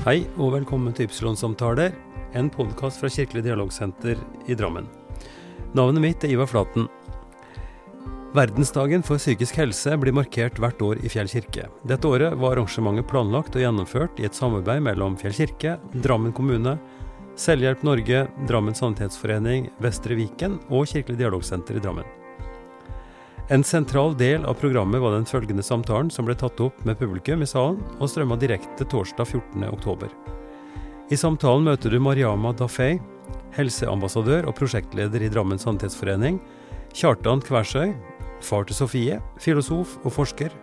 Hei og velkommen til Ypsilon-samtaler, en podkast fra Kirkelig dialogsenter i Drammen. Navnet mitt er Ivar Flaten. Verdensdagen for psykisk helse blir markert hvert år i Fjell kirke. Dette året var arrangementet planlagt og gjennomført i et samarbeid mellom Fjell kirke, Drammen kommune, Selvhjelp Norge, Drammen sanitetsforening, Vestre Viken og Kirkelig dialogsenter i Drammen. En sentral del av programmet var den følgende samtalen som ble tatt opp med publikum i salen og strømma direkte torsdag 14.10. I samtalen møter du Mariama Dafei, helseambassadør og prosjektleder i Drammen sanitetsforening, Kjartan Kværsøy, far til Sofie, filosof og forsker,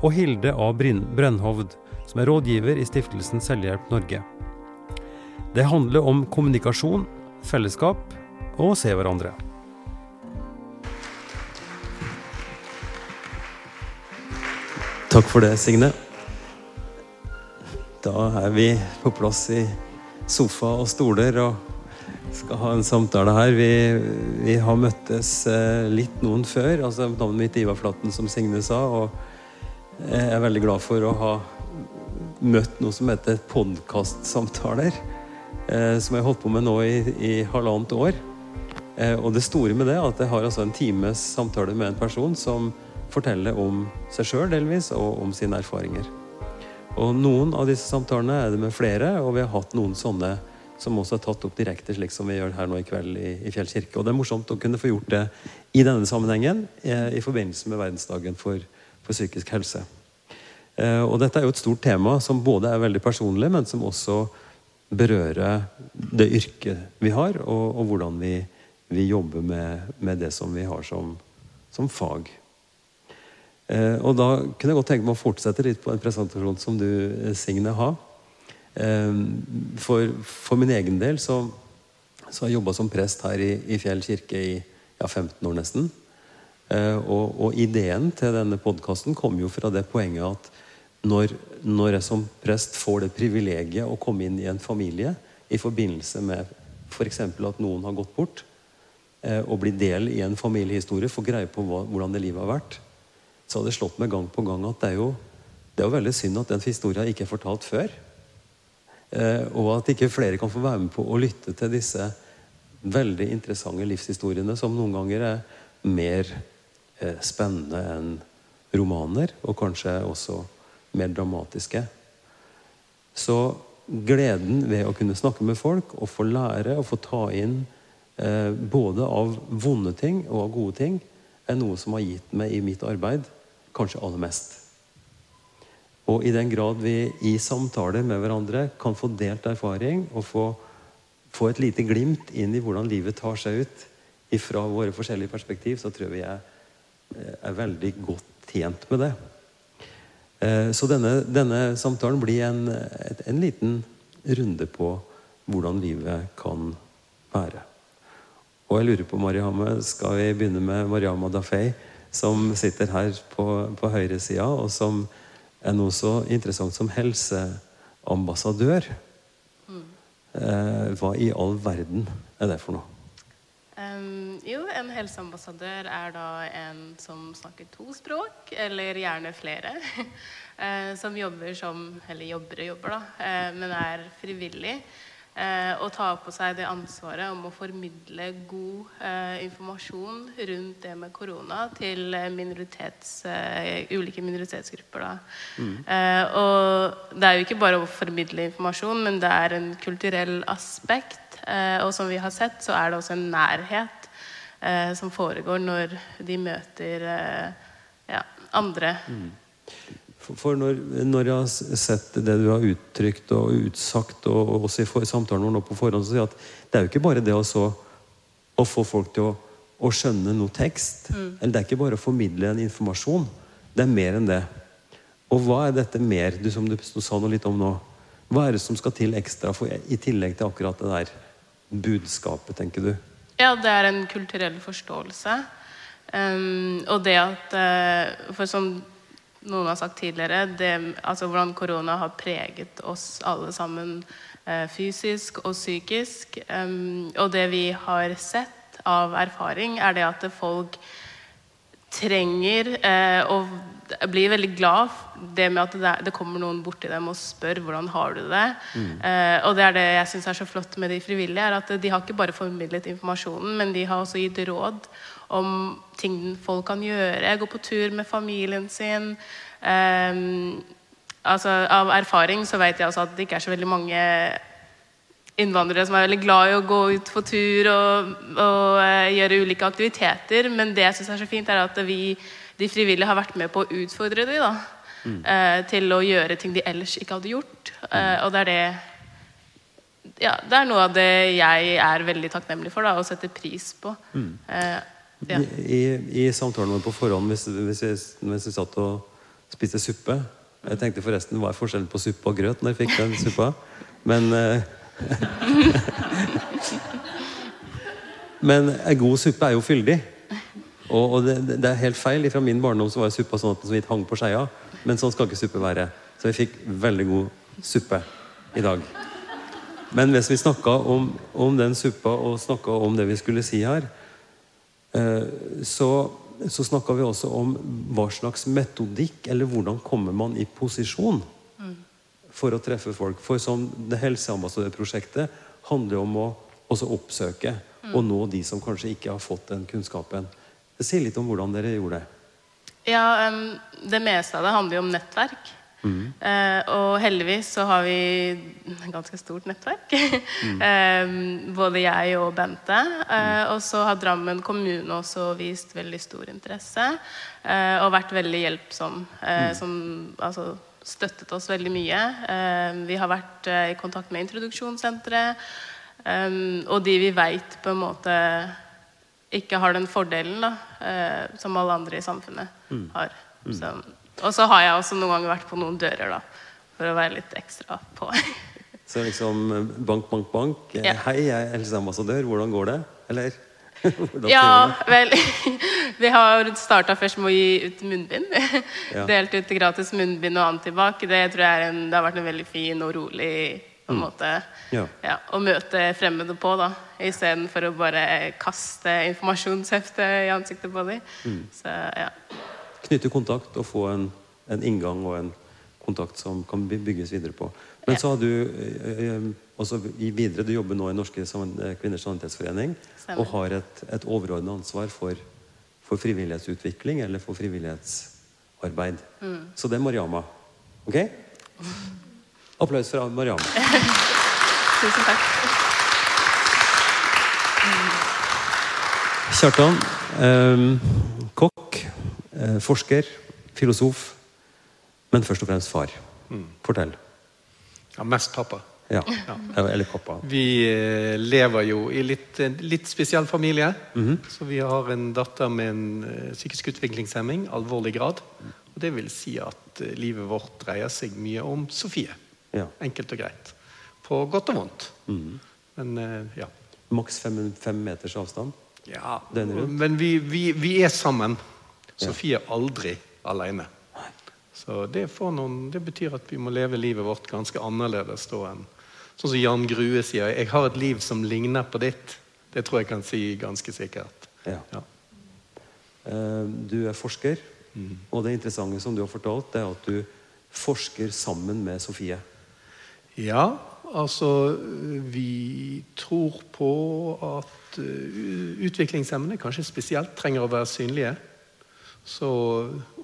og Hilde A. Brennhovd, som er rådgiver i stiftelsen Selvhjelp Norge. Det handler om kommunikasjon, fellesskap og å se hverandre. Takk for det, Signe. Da er vi på plass i sofa og stoler og skal ha en samtale her. Vi, vi har møttes eh, litt noen før. altså Navnet mitt er Ivar Flatten, som Signe sa. Og jeg er veldig glad for å ha møtt noe som heter podkastsamtaler. Eh, som jeg har holdt på med nå i, i halvannet år. Eh, og det store med det er at jeg har altså en times samtale med en person som fortelle om seg sjøl delvis, og om sine erfaringer. Og Noen av disse samtalene er det med flere, og vi har hatt noen sånne som også er tatt opp direkte, slik som vi gjør her nå i kveld i, i Fjell kirke. Og det er morsomt å kunne få gjort det i denne sammenhengen eh, i forbindelse med verdensdagen for, for psykisk helse. Eh, og dette er jo et stort tema som både er veldig personlig, men som også berører det yrket vi har, og, og hvordan vi, vi jobber med, med, det som vi har som, som fag. Eh, og da kunne jeg godt tenke meg å fortsette litt på en presentasjon som du, eh, Signe, har. Eh, for, for, min egen del så, så har jeg jobba som prest her i, i, Fjell kirke i ja, 15 år nesten. Og, og, ideen til denne podkasten kom jo fra det poenget at når, når, jeg som prest får det privilegiet å komme inn i en familie i forbindelse med f.eks. at noen har gått bort, og blir del i en familiehistorie, får greie på hva, hvordan det livet har vært, så hadde det slått meg gang på gang at det er jo, det er jo veldig synd at den historien ikke er fortalt før. Eh, og at ikke flere kan få være med på å lytte til disse veldig interessante livshistoriene, som noen ganger er mer eh, spennende enn romaner, og kanskje også mer dramatiske. Så gleden ved å kunne snakke med folk og få lære og få ta inn eh, både av vonde ting og av gode ting, er noe som har gitt meg i mitt arbeid kanskje aller mest. Og i den grad vi i samtaler med hverandre kan få delt erfaring og få, få et lite glimt inn i hvordan livet tar seg ut fra våre forskjellige perspektiv, så tror jeg er, eh, er veldig godt tjent med det. Eh, så denne, denne samtalen blir en, en, liten runde på hvordan livet kan være. Og jeg lurer på, Mariamme, skal vi begynne med Mariama Dafei? Som sitter her på, på høyresida, og som er noe så interessant som helseambassadør. Eh, hva i all verden er det for noe? Um, jo, en helseambassadør er da en som snakker to språk, eller gjerne flere. uh, som jobber som Eller jobber og jobber, da, uh, men er frivillig eh, og ta på seg det ansvaret om å formidle god eh, informasjon rundt det med korona til minoritets, eh, ulike minoritetsgrupper. Mm. Eh, og det er jo ikke bare å formidle informasjon, men det er en kulturell aspekt. Eh, og som vi har sett, så er det også en nærhet eh, som foregår når de møter ja, andre. Mm. For når, når, jeg har sett det du har uttrykt og utsagt, og, også i samtalen vår nå på forhånd, så sier jeg at det er jo ikke bare det å, å få folk til å, å skjønne noe tekst. Mm. Eller det er ikke bare å formidle en informasjon. Det er mer enn det. Og hva er dette mer, du som du sa noe litt om nå? Hva er det som skal til ekstra for, i tillegg til akkurat det der budskapet, tenker du? Ja, det er en kulturell forståelse. Um, og det at uh, For som noen har sagt tidligere, det, altså hvordan korona har preget oss alle sammen eh, fysisk og psykisk. Um, og det vi har sett av erfaring, er det at folk trenger eh, å bli veldig glad det med at det, det kommer noen borti dem og spør hvordan har du det. Eh, og det er det jeg syns er så flott med de frivillige, er at de har ikke bare formidlet informasjonen, men de har også gitt råd om ting folk kan gjøre. Gå på tur med familien sin. Um, altså, av erfaring så vet jeg altså at det ikke er så veldig mange innvandrere som er veldig glad i å gå ut på tur og, og uh, gjøre ulike aktiviteter. Men det jeg syns er så fint, er at vi, de frivillige, har vært med på å utfordre dem da, mm. uh, til å gjøre ting de ellers ikke hadde gjort. Uh, og det er det ja, det er noe av det jeg er veldig takknemlig for da, og setter pris på. Mm. I, I, samtalen vår på forhånd, hvis, hvis, jeg, hvis jeg satt og spiste suppe Jeg tenkte forresten hva er forskjellen på suppe og grøt når jeg fikk den suppa. Men Men en god suppe er jo fyldig. Og, og det, det, er helt feil. Fra min barndom så var suppa sånn at den så vidt hang på skeia. Men sånn skal ikke suppe være. Så vi fikk veldig god suppe i dag. Men hvis vi snakka om, om, den suppa og snakka om det vi skulle si her, eh, så, så snakka vi også om hva slags metodikk, eller hvordan kommer man i posisjon for å treffe folk. For som det Helseambassadørprosjektet handler om å også oppsøke mm. og nå de som kanskje ikke har fått den kunnskapen. Si litt om hvordan dere gjorde det. Ja, Det meste av det handler jo om nettverk. Mm. Uh, og heldigvis så har vi et ganske stort nettverk. Mm. um, både jeg og Bente. Uh, og så har Drammen kommune også vist veldig stor interesse. Uh, og vært veldig hjelpsom. Mm. Som, altså, støttet oss veldig mye. Eh, vi har vært eh, i kontakt med introduksjonssenteret. Eh, og de vi veit på en måte ikke har den fordelen da, som alle andre i samfunnet mm. har. Mm. Så, og så har jeg også noen ganger vært på noen dører, da, for å være litt ekstra på. så liksom bank, bank, bank. Ja. Hei, jeg er helseambassadør. Hvordan går det? Eller? ja, vel Vi har starta først med å gi ut munnbind. Ja. Delt ut gratis munnbind og antibac. Det tror jeg en, det har vært en veldig fin og rolig på en mm. måte ja. Ja, å møte fremmede på, da. Istedenfor å bare kaste informasjonshefte i ansiktet på dem. Mm. Så, ja. Knytte kontakt og få en, en, inngang og en kontakt som kan bygges videre på. Men så har du eh, eh, også videre, du jobber nå i Norske eh, kvinners sanitetsforening og har et, et overordnet ansvar for, for, frivillighetsutvikling eller for frivillighetsarbeid. Mm. Så det er Mariama. Ok? Applaus fra Mariama. Tusen takk. Kjartan. Eh, forsker, filosof, men først og fremst far. Mm. Fortell. Ja, mest pappa. Ja. ja. Eller pappa. Vi eh, lever jo i litt, litt spesiell familie. Mm -hmm. Så vi har en datter med en psykisk utviklingshemming, alvorlig grad. Og det vil si at livet vårt dreier seg mye om Sofie. Ja. Enkelt og greit. På godt og vondt. Mm -hmm. Men ja. Maks fem, fem, meters avstand? Ja, men vi, vi, vi, er sammen. Sofie er aldri alene. Så det, noen, det, betyr at vi må leve livet vårt ganske annerledes da enn Sånn som Jan Grue sier 'Jeg har et liv som ligner på ditt'. Det tror jeg kan si ganske sikkert. Ja. Ja. Uh, du er forsker, mm. og det interessante som du har fortalt, det er at du forsker sammen med Sofie. Ja, altså Vi tror på at uh, utviklingshemmede kanskje spesielt trenger å være synlige så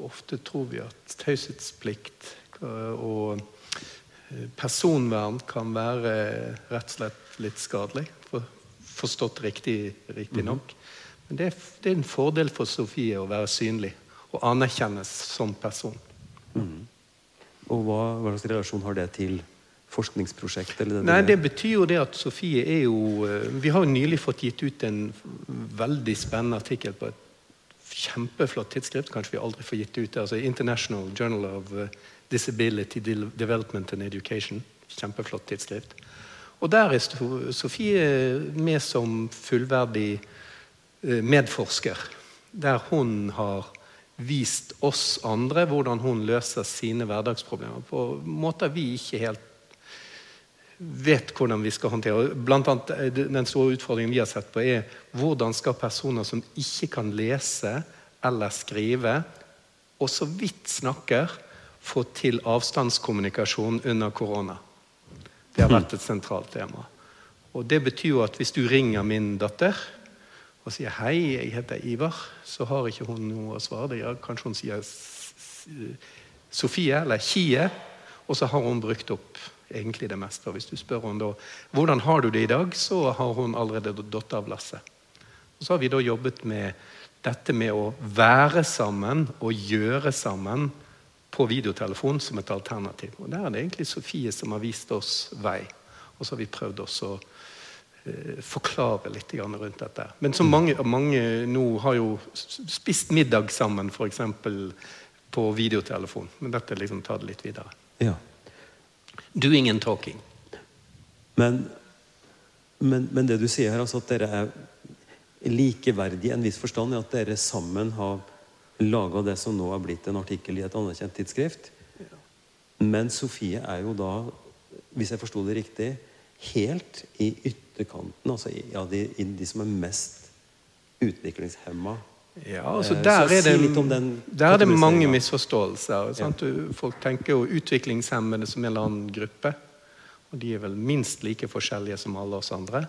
ofte tror vi at taushetsplikt eh, og eh, personvern kan være rett og slett litt skadelig. Forstått riktig, riktig nok. Mhm. Men det er, det er, en fordel for Sofie å være synlig og anerkjennes som person. Mm. Og hva, hva, slags relasjon har det til forskningsprosjektet? Det, Nei, det betyr jo det at Sofie er jo eh, Vi har jo nylig fått gitt ut en veldig spennende artikkel på et kjempeflott tidsskrift. Kanskje vi aldri får gitt ut det. altså International Journal of uh, Disability Development and Education. Kjempeflott tidsskrift. Og der er Sofie med som fullverdig uh, medforsker. Der hun har vist oss andre hvordan hun løser sine hverdagsproblemer på måter vi ikke helt vet hvordan vi skal håndtere. Blant annet, eh, Den store utfordringen vi har sett på, er hvordan skal personer som ikke kan lese eller skrive, og så vidt snakker, få til avstandskommunikasjon under korona. Det har vært et sentralt tema. Og det betyr jo at hvis du ringer min datter og sier 'hei, jeg heter Ivar', så har ikke hun noe å svare. Ja, kanskje hun sier Sofie eller Kie, og så har hun brukt opp egentlig det meste. Og hvis du spør henne da 'hvordan har du det i dag', så har hun allerede datt av lasset. Og så har vi da jobbet med dette med å være sammen og gjøre sammen på videotelefon som et alternativ. Og Der er det egentlig Sofie som har vist oss vei. Og så har vi prøvd også å eh, forklare litt rundt dette. Men så mange, mange nå har jo spist middag sammen, f.eks. på videotelefon. Men dette liksom tar det litt videre. Ja. Doing and talking. Men, men, men, det du sier her, altså at dere er likeverdige i en viss forstand, i at dere sammen har laga det som nå har blitt en artikkel i et anerkjent tidsskrift. Men Sofie er jo da, hvis jeg forsto det riktig, helt i ytterkanten. Altså i, ja, de, i de som er mest utviklingshemma. Ja, altså eh, der, er det, der er det mange misforståelser. Ja. Folk tenker jo utviklingshemmede som en eller annen gruppe. Og de er vel minst like forskjellige som alle oss andre.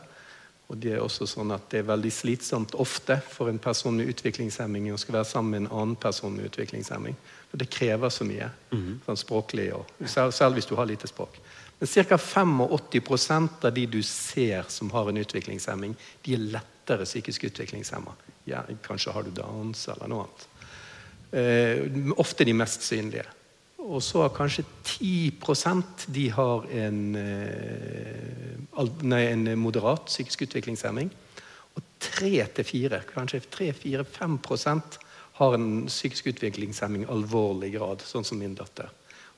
Og Det er også sånn at det er veldig slitsomt ofte for en person med utviklingshemming å skulle være sammen med en annen person med utviklingshemming. For det krever så mye. Mm sånn språklig, og, selv, selv, hvis du har lite språk. Men ca. 85% av de du ser som har en utviklingshemming, de er lettere psykisk utviklingshemma. Ja, kanskje har du Downs eller noe annet. Eh, ofte de mest synlige. Og så har kanskje 10 de har en, eh, nei, en moderat psykisk utviklingshemming. Og 3-4, kanskje 3-4-5% har en psykisk utviklingshemming alvorlig grad, sånn som min datter.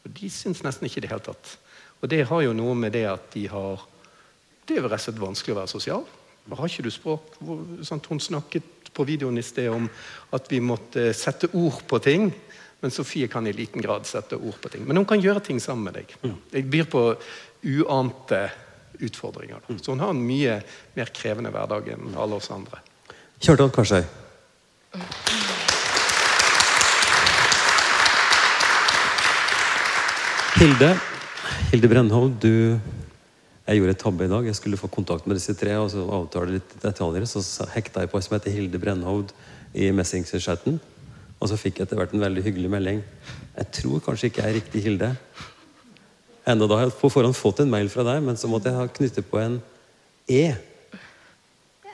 Og de syns nesten ikke det hele tatt. Og det har jo noe med det at de har Det er jo rett og slett vanskelig å være sosial. Har ikke du språk? Sånn, hun snakket på videoen i sted om at vi måtte sette ord på ting. Men Sofie kan i liten grad sette ord på ting. Men hun kan gjøre ting sammen med deg. Det Jeg byr på uante utfordringer. Mm. Så hun har en mye mer krevende hverdag enn alle oss andre. Kjartan Karsøy. Hilde, Hilde Brennhovd, du jeg gjorde et tabbe i dag. Jeg skulle få kontakt med disse tre og så avtale litt detaljer. Så hekta jeg på en som heter Hilde Brennhovd i Messenger-chatten. Og så fikk jeg etter hvert en veldig hyggelig melding. Jeg tror kanskje ikke jeg er riktig Hilde. Enda da har jeg på forhånd fått en mail fra deg, men så måtte jeg ha knyttet på en E.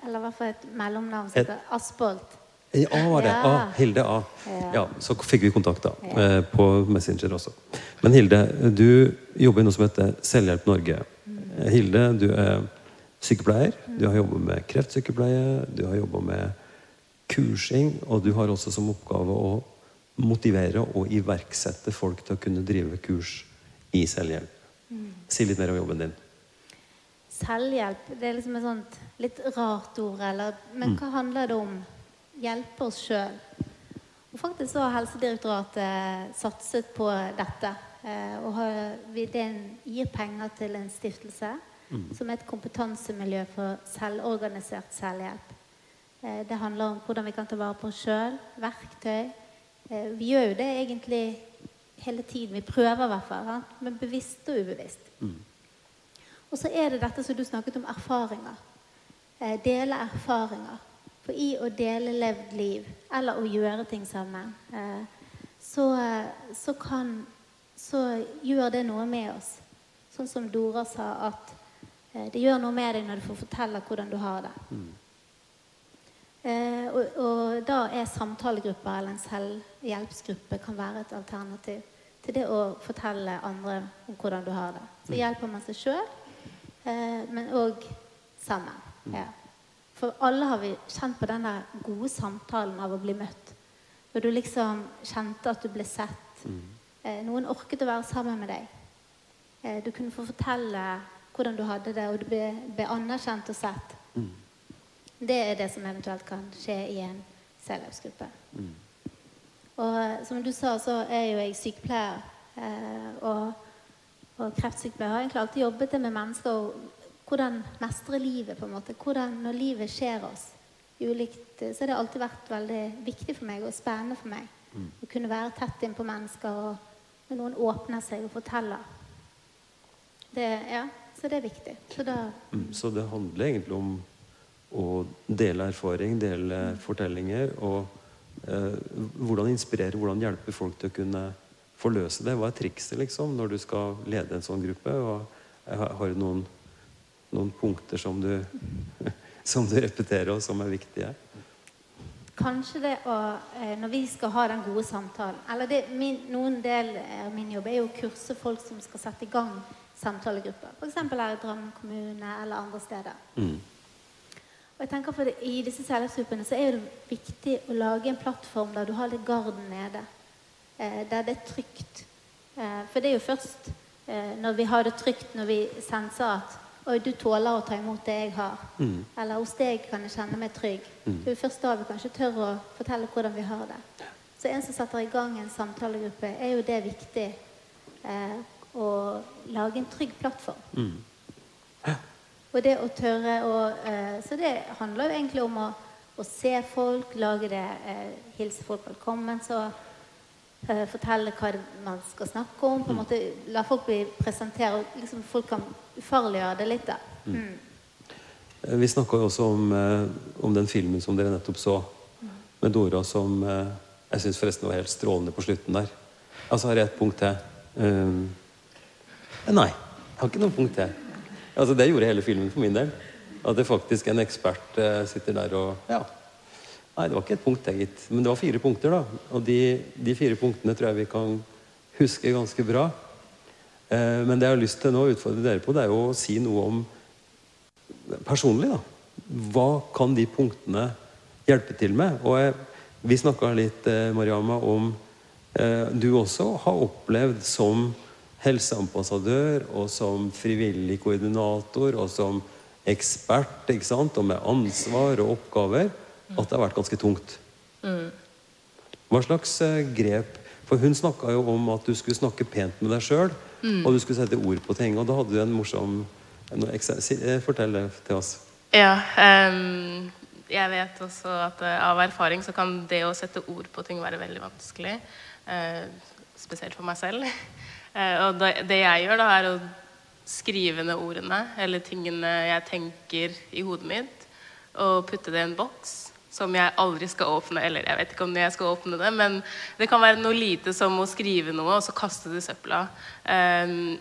Eller i hvert fall et mellomnavn som heter Aspolt. A var det. Ja. A. Hilde A. Ja. ja. Så fikk vi kontakt da, ja. Eh, på Messenger også. Men Hilde, du jobber i noe som heter Selvhjelp Norge. Mm. Hilde, du er sykepleier. Du har jobba med kreftsykepleie. Du har jobba med kursing, og du har også som oppgave å motivere og iverksette folk til å kunne drive kurs i selvhjelp. Mm. Si litt mer om jobben din. Selvhjelp det er liksom et sånt litt rart ord. Eller, men mm. hva handler det om? Hjelpe oss sjøl. Og faktisk så har Helsedirektoratet satset på dette. Eh, og det gir penger til en stiftelse mm. som er et kompetansemiljø for selvorganisert selvhjelp. Eh, det handler om hvordan vi kan ta vare på oss sjøl. Verktøy. Eh, vi gjør jo det egentlig hele tiden. Vi prøver i hvert fall. Men bevisst og ubevisst. Mm. Og så er det dette som du snakket om, erfaringer. Eh, dele erfaringer. For i å dele levd liv, eller å gjøre ting sammen, så, så, kan, så gjør det noe med oss. Sånn som Dora sa, at det gjør noe med deg når du får fortelle hvordan du har det. Mm. Eh, og, og, da er samtalegrupper eller en selvhjelpsgruppe kan være et alternativ til det å fortelle andre om hvordan du har det. Så mm. hjelper man seg sjøl, eh, men òg sammen. Mm. Ja. For alle har vi kjent på den gode samtalen av å bli møtt. Når du liksom kjente at du ble sett. Mm. Eh, noen orket å være sammen med deg. Eh, du kunne få fortelle hvordan du hadde det, og du ble, ble anerkjent og sett. Mm. Det er det som eventuelt kan skje i en selvhjelpsgruppe. Mm. Og som du sa, så er jo jeg sykepleier. Eh, og, og kreftsykepleier har egentlig alltid jobbet med mennesker og hvordan mestre livet. på en måte. Hvordan, når livet skjer oss, ulikt, så har det alltid vært veldig viktig for meg og spennende for meg. Å kunne være tett innpå mennesker og når noen åpner seg og forteller. Det, ja, så det er viktig. Så Mm, Så det handler egentlig om å dele erfaring, dele fortellinger, og eh, hvordan inspirere, hvordan hjelpe folk til å kunne forløse det. Hva er trikset liksom, når du skal lede en sånn gruppe? Og eh, har har du noen, noen punkter som du, som du repeterer, og som er viktige? Kanskje det å eh, Når vi skal ha den gode samtalen Eller det, min, noen del av min jobb er jo å kurse folk som skal sette i gang samtalegrupper. F.eks. her i Drammen kommune eller andre steder. Mm. Og jeg tenker for det, I disse selvhjelpsgruppene så er det viktig å lage en plattform der du har litt garden nede. Eh, der det er trygt. Eh, for det er jo først eh, når vi har det trygt, når vi senser at Oi, du tåler å ta imot det jeg har. Mm. Eller hos deg kan jeg kjenne meg trygg. Det er først da vi kanskje tør å fortelle hvordan vi har det. Så en som setter i gang en samtalegruppe, er jo det viktig. Eh, å lage en trygg plattform. Mm. Og det å tørre å eh, Så det handler jo egentlig om å, å se folk, lage det, eh, hilse folk velkommen, så fortelle hva det man skal snakke om. på en måte La folk bli presentere, liksom folk kan ufarliggjøre det litt. da. Mm. Eh, Vi snakka jo også om, eh, om den filmen som dere nettopp så, med Dora, som eh, jeg syns forresten var helt strålende på slutten der. Altså har jeg et punkt til. Um, nei, jeg har ikke noe punkt til. Altså, det gjorde hele filmen for min del. At det faktisk en ekspert eh, sitter der og Ja. Nei, det var ikke et punkt til, gitt. Men det var fire punkter, da. Og de, de fire punktene tror jeg vi kan huske ganske bra. Eh, men det jeg har lyst til nå å utfordre dere på, det er jo å si noe om personlig, da. Hva kan de punktene hjelpe til med? Og jeg, vi snakka litt, eh, Mariama, om eh, du også har opplevd som helseambassadør og som frivillig koordinator og som ekspert, ikke sant, og med ansvar og oppgaver, at det har vært ganske tungt. Hva slags eh, grep For hun snakka jo om at du skulle snakke pent med deg sjøl, og du skulle sette ord på ting. Og da hadde du en morsom eh, Fortell det til oss. Ja, Um, jeg vet også at eh, av erfaring så kan det å sette ord på ting være veldig vanskelig. Uh, spesielt for meg selv. Uh, og det, det jeg gjør, da, er å skrive ned ordene eller tingene jeg tenker i hodet mitt, og putte det i en boks som jeg aldri skal åpne. Eller jeg vet ikke om jeg skal åpne det, men det kan være noe lite som å skrive noe, og så kaste det i søpla. Um,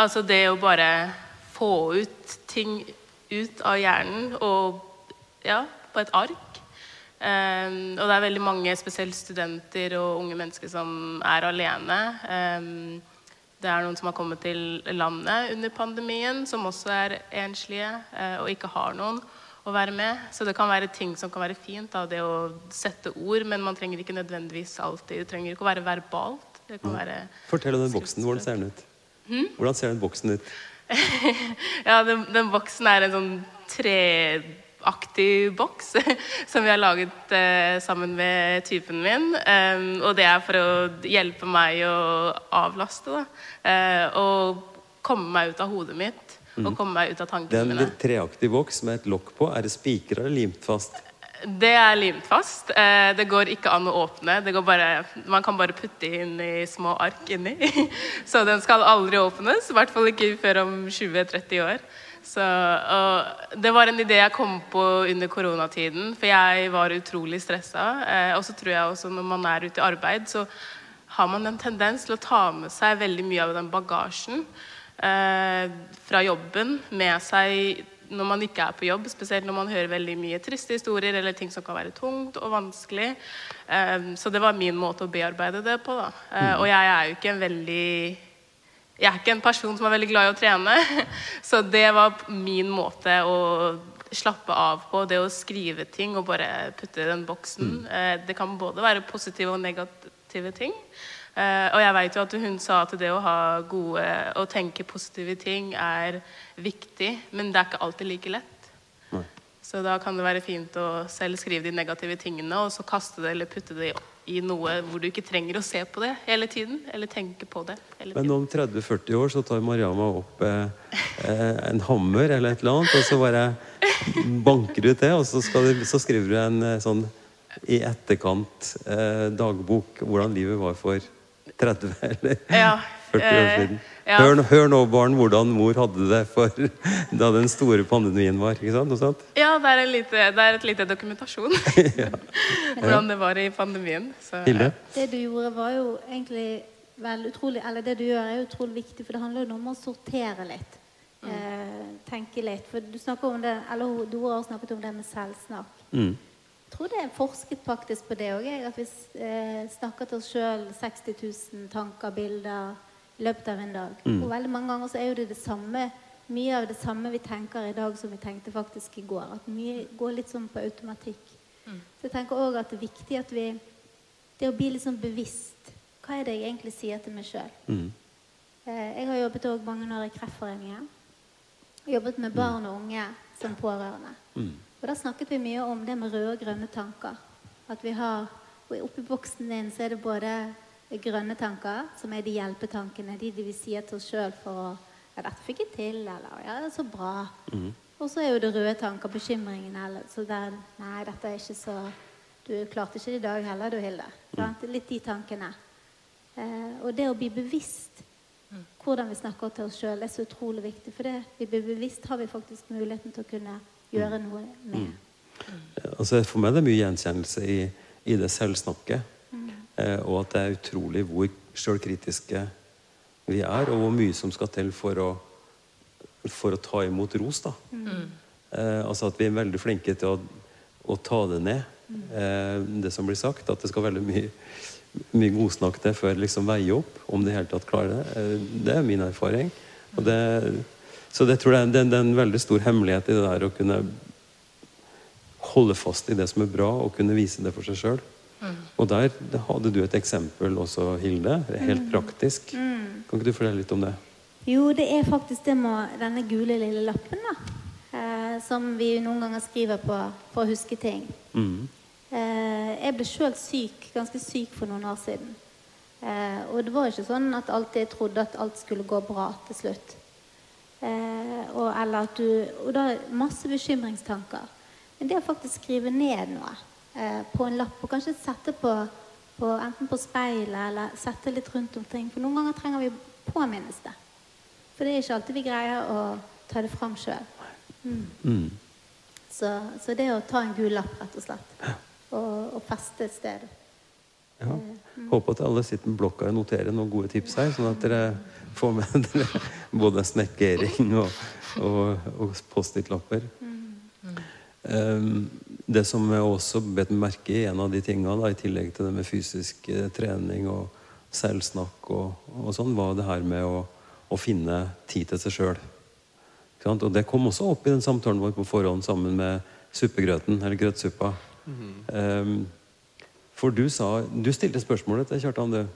altså det å bare få ut ting ut av hjernen og ja, på et ark. Um, og det er veldig mange, spesielt studenter og unge mennesker, som er alene. Um, det er noen som har kommet til landet under pandemien, som også er enslige eh, og ikke har noen å være med. Så det kan være ting som kan være fint, da, det å sette ord, men man trenger ikke nødvendigvis alltid. Det trenger ikke å være verbalt. Det kan være Fortell om den boksen. Hvordan ser den ut? Hvordan ser den boksen ut? Ja, den, den boksen er en sånn treaktig boks som vi har laget eh, sammen med typen min. Em, og det er for å hjelpe meg å avlaste, da. Eh, og komme meg ut av hodet mitt. Og komme meg ut av tankene en mine. Den treaktig boks med et lokk på. Er det spikra eller limt fast? Det er limt fast. Eh, det går ikke an å åpne. Det går bare, man kan bare putte inn i små ark inni. Så den skal aldri åpnes. I hvert fall ikke før om 20-30 år. Så, det var en idé jeg kom på under koronatiden, for jeg var utrolig stressa. Eh, og så tror jeg også når man er ute i arbeid, så har man en tendens til å ta med seg veldig mye av den bagasjen fra jobben med seg når man ikke er på jobb, spesielt når man hører veldig mye triste historier eller ting som kan være tungt og vanskelig. Eh, så det var min måte å bearbeide det på. Da. Eh, og jeg er jo ikke en veldig jeg er ikke en person som er veldig glad i å trene, så det var min måte å slappe av på. Det å skrive ting og bare putte i den boksen. Eh, Det kan både være positive og negative ting. Eh, Og jeg vet jo at hun sa at det å ha gode og tenke positive ting er viktig, men det er ikke alltid like lett. Nei. Så da kan det være fint å selv skrive de negative tingene, og så kaste det eller putte det i noe hvor du ikke trenger å se på det hele tiden, eller tenke på det Men om 30-40 år så tar Mariama opp eh, eh, en hammer eller et eller annet, og så bare banker du ut det, og så, du, så skriver du en eh, sånn i etterkant eh, dagbok hvordan livet var for 30 eller Ja, 40 år eh, siden. ja. Hør, hør nå, barn, hvordan mor hadde det for da den store pandemien var. ikke sant? Noe sånt? Ja, det er, lite, det er et lite dokumentasjon. Hvordan det var i pandemien. Så, Hilde? Det du gjorde, var jo egentlig vel utrolig Eller det du gjør, er utrolig viktig, for det handler jo om å sortere litt. Eh, tenke litt. For du snakker om det Eller Dora har snakket om det med selvsnakk. Mm. Tror det er forsket faktisk på det òg, at vi eh, snakker til oss sjøl 60 000 tanker, bilder i løpet av en dag. Og veldig mange ganger så er jo det det samme mye av det samme vi tenker i dag som vi tenkte faktisk i går. At mye går litt sånn på automatikk. Så jeg tenker òg at det er viktig at vi Det å bli litt sånn bevisst. Hva er det jeg egentlig sier til meg sjøl? Mm. Eh, jeg har jobbet også mange år i Kreftforeningen. Jobbet med barn og unge som pårørende. Mm. Og da snakket vi mye om det med røde og grønne tanker. At vi har, og Oppi boksen din så er det både grønne tanker, som er de hjelpetankene, de, de vi sier til oss sjøl for å Ja, dette fikk jeg til, eller Ja, det er så bra. Og så er jo det røde tanker, bekymringen, eller så der Nei, dette er ikke så Du klarte ikke det i dag heller, du, Hilde. Mm. Litt de tankene. Eh, og det å bli bevisst hvordan vi snakker til oss sjøl, er så utrolig viktig. For det vi blir bevisst, har vi faktisk muligheten til å kunne gjøre noe med. Altså For meg er det mye gjenkjennelse i, i det selvsnakket. Eh, og at det er utrolig hvor sjølkritiske vi er, og hvor mye som skal til for å, for å ta imot ros. da. Eh, altså At vi er veldig flinke til å, å ta det ned, eh, det som blir sagt. At det skal veldig mye, mye godsnakk til før liksom veier opp, om det i hele tatt klarer det. Eh, det er min erfaring. Og det, så det tror jeg det, det er en veldig stor hemmelighet i det der å kunne holde fast i det som er bra, og kunne vise det for seg sjøl. Og der hadde du et eksempel også, Hilde. Helt praktisk. Kan ikke du fortelle litt om det? Jo, det er faktisk det med denne gule lille lappen, da. Eh, som vi noen ganger skriver på for å huske ting. Mm. Eh, jeg ble sjøl syk, ganske syk for noen år siden. Eh, og det var ikke sånn at alltid jeg trodde at alt skulle gå bra til slutt. Eh, og, eller at du, og da masse bekymringstanker. Men det å faktisk skrive ned noe eh, på en lapp, og kanskje sette på, på enten på speilet eller sette litt rundt omkring For noen ganger trenger vi påminnes det. For det er ikke alltid vi greier å ta det fram sjøl. Mm. Så, så det å ta en gul lapp, rett og slett, og, og feste et sted Ja. Håper at alle sitter med blokka og noterer noen gode tips her, sånn at dere får med dere både snekkering og, og, og Post-It-lapper. Um, det som jeg også bet merke i, en av de tingene, da, i tillegg til det med fysisk eh, trening og selvsnakk og, og sånn, var det her med å, å finne tid til seg sjøl. Og det kom også opp i den samtalen vår på forhånd sammen med suppegrøten, eller grøtsuppa. Um, for du sa Du stilte spørsmålet til Kjartan, du.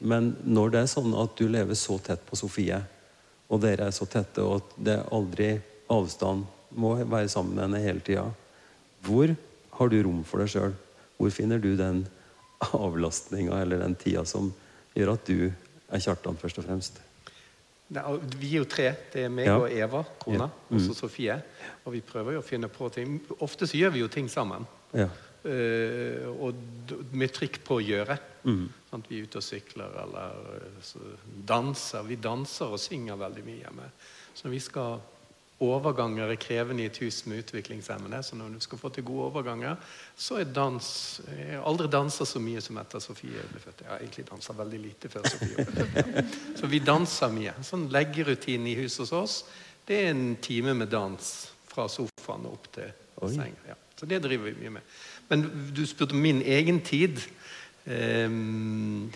Men når det er sånn at du lever så tett på Sofie, og dere er så tette, og at det er aldri avstand må være sammen med henne hele tida, hvor har du rom for deg sjøl? Hvor finner du den avlastninga eller den tida som gjør at du er Kjartan, først og fremst? Nei, Vi er jo tre. Det er meg Ja. og Eva, kona, Ja. og så Sofie. Og vi prøver jo å finne på ting. Ofte så gjør vi jo ting sammen. Ja. Eh, og med trykk på å gjøre. Mm. Sånn, Vi er ute og sykler eller eh, så danser. Vi danser og synger veldig mye hjemme. Så vi skal Overganger er krevende i et hus med utviklingshemmede. Så når du skal få til gode overganger, så er dans Jeg har aldri dansa så mye som etter Sofie ble født. Jeg har egentlig dansa veldig lite før Sofie ble født. Så vi danser mye. Sånn leggerutinen i huset hos oss, det er en time med dans fra sofaen opp til senga. Ja. Så det driver vi mye med. Men du spurte om min egen tid. Ehm,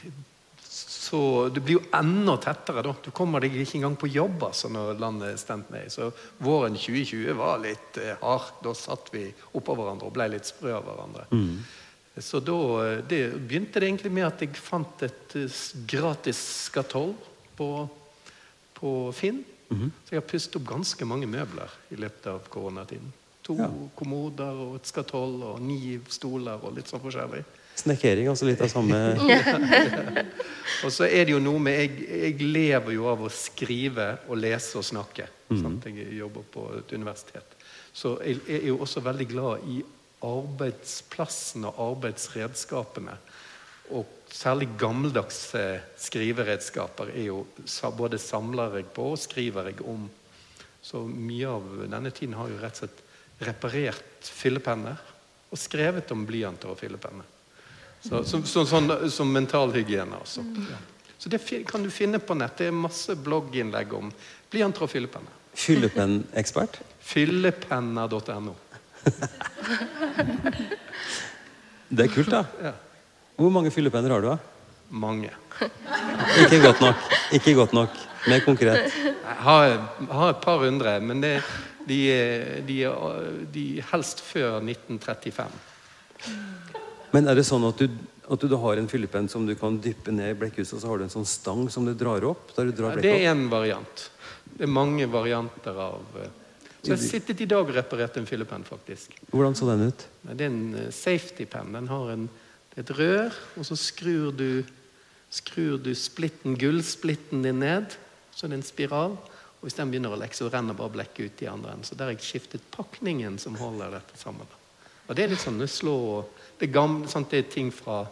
så det blir jo enda tettere. da. Du kommer deg ikke engang på jobb altså, når landet er stemt ned. Så våren 2020 var litt eh, hard. Da satt vi oppå hverandre og ble litt sprø av hverandre. Så da eh, det, begynte det egentlig med at jeg fant et eh, gratis skatoll på, på Finn. Så jeg har pustet opp ganske mange møbler i løpet av koronatiden. To Ja. kommoder og et skatoll og ni stoler og litt sånn forskjellig. Snekkering, altså litt av samme Og så er det jo noe med jeg, jeg lever jo av å skrive og lese og snakke. Sant? Jeg jobber på et universitet. Så jeg er jo også veldig glad i arbeidsplassen og arbeidsredskapene. Og særlig gammeldagse skriveredskaper er jo både samler jeg på og skriver jeg om. Så mye av denne tiden har jo rett og slett reparert fyllepenner og skrevet om blyanter og fyllepenner. Så, så, så, sånn som mentalhygiene, altså. Ja. Så det kan du finne på nett. Det er masse blogginnlegg om blyanter og fyllepenner. fyllepennekspert. Fyllepenner.no. Det er kult, da. Ja. Hvor mange fyllepenner har du, da? Mange. Ikke godt nok. Ikke godt nok. Mer konkret. Jeg har, har et par hundre, men det, de, de, de helst før 1935. Men er det sånn at du, at du har en fyllepenn som du kan dyppe ned i blekkhuset, og så har du en sånn stang som du drar opp? Du drar Ja, det er én en variant. Det er mange varianter av eh, Så jeg sittet i dag og reparert en fyllepenn, faktisk. Hvordan så den ut? Det er en eh, safety-penn. Den har en, et rør, og så skrur du, skrur du splitten, gullsplitten din ned. Så det er en spiral. Og hvis den begynner å lekke, så renner bare blekket ut i andre enden. Så der har jeg skiftet pakningen som holder dette sammen. Og det er litt sånn slå Det er, gamle, sant? det er ting fra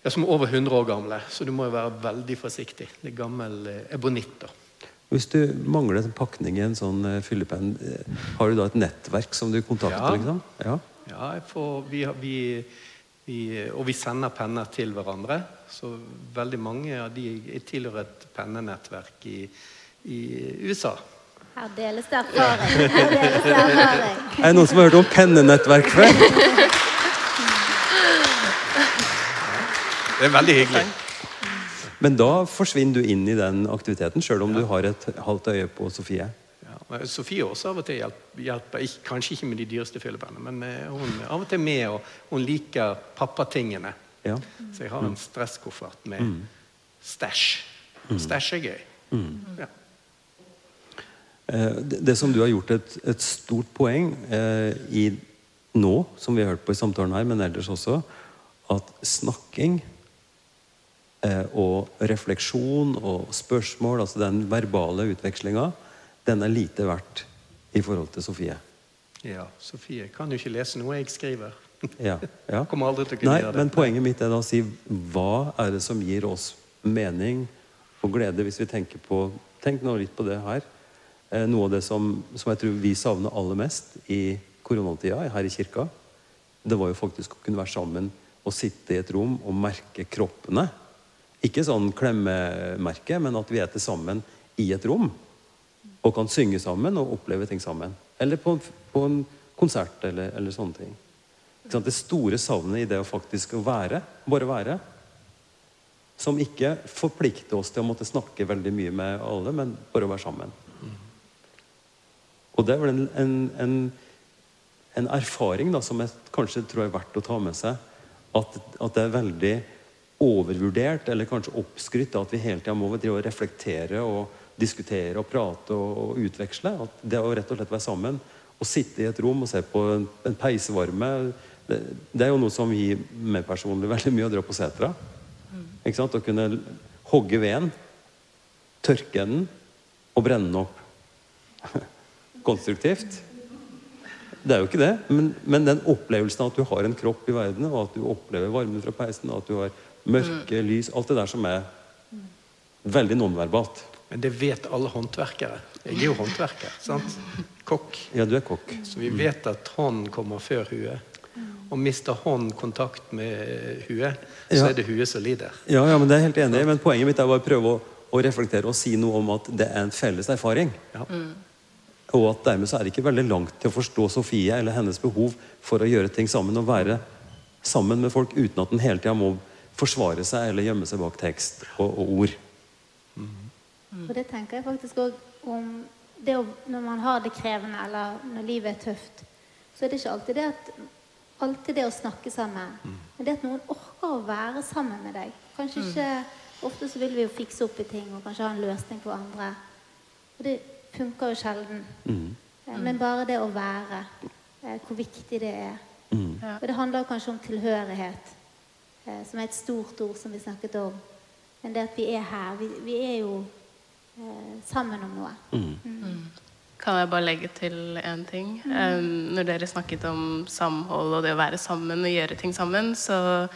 ja, som er over 100 år gamle, så du må jo være veldig forsiktig. Det er gammel eh, ebonitt. da. Hvis du mangler en pakning i en sånn eh, fyllepenn, eh, har du da et nettverk som du kontakter? Ja. liksom? Ja. Ja, får, vi, vi, vi, og vi sender penner til hverandre. Så veldig mange av de tilhører et pennenettverk i, i USA. Her deles det erfaring. Her deles det erfaring. Er det noen som har hørt om pennenettverk før? Det er veldig hyggelig. Men da forsvinner du inn i den aktiviteten, sjøl om du har et halvt øye på Sofie? Ja, men Sofie også av og til hjelper, hjelper kanskje ikke med de dyreste fyllepennene, men hun er av og til med, og hun liker pappatingene. Ja. Så jeg har en stresskoffert med stæsj. Stæsj er gøy. Ja. Eh, Det, det som du har gjort et, et stort poeng eh, i nå, som vi har hørt på i samtalen her, men ellers også, at snakking eh, og refleksjon og spørsmål, altså den verbale utvekslinga, den er lite verdt i forhold til Sofie. ja. Sofie kan jo ikke lese noe jeg skriver. Ja, ja. Kommer aldri til å kunne Nei, gjøre det. men poenget mitt er da å si hva er det som gir oss mening og glede, hvis vi tenker på Tenk nå litt på det her. Eh, noe av det som, som jeg tror vi savner aller mest i koronatida her i kirka, det var jo faktisk å kunne være sammen og sitte i et rom og merke kroppene. Ikke sånn klemmemerke, men at vi er til sammen i et rom. Og kan synge sammen og oppleve ting sammen. Eller på, på en konsert eller, eller sånne ting. Det store savnet i det å faktisk være, bare være. Som ikke forplikter oss til å måtte snakke veldig mye med alle, men bare å være sammen. Og det er vel en, en, en, en erfaring da, som jeg kanskje tror er verdt å ta med seg. At, at det er veldig overvurdert, eller kanskje oppskrytt, at vi hele tida må drive og reflektere og diskutere og prate og, og utveksle. At det å rett og slett være sammen og sitte i et rom og se på en, en peisevarme det, det er jo noe som gir meg personlig veldig mye å dra på setra. Ikke sant? Å kunne hogge veden, tørke den og brenne den opp. Konstruktivt. Det er jo ikke det, men, men den opplevelsen av at du har en kropp i verden, og at du opplever varmen fra peisen, og at du har mørke, lys Alt det der som er veldig nonverbalt. Men det vet alle håndverkere. Jeg er jo håndverker. sant? Kokk. Ja, du er kokk. Så vi vet at hånden kommer før huet. Og mister hånden kontakt med huet, så Ja. er det huet som lider. Ja, ja, men det er helt enig. Men poenget mitt er bare å prøve å, å reflektere og si noe om at det er en felles erfaring. Ja. Og at dermed så er det ikke veldig langt til å forstå Sofie eller hennes behov for å gjøre ting sammen og være sammen med folk uten at en hele tida må forsvare seg eller gjemme seg bak tekst og, og ord. Og det tenker jeg faktisk òg om det å, Når man har det krevende, eller når livet er tøft, så er det ikke alltid det at alltid det å snakke sammen. Men det at noen orker å være sammen med deg. Kanskje ikke Ofte så vil vi jo fikse opp i ting og kanskje ha en løsning på andre. Og det funker jo sjelden. Mm. Men bare det å være. eh, hvor viktig det er. Mm. Og det handler kanskje om tilhørighet, eh, som er et stort ord som vi snakket om. Men det at vi er her. Vi, vi er jo eh, sammen om noe. Kan jeg bare legge til én ting? Um, når dere snakket om samhold og det å være sammen og gjøre ting sammen, så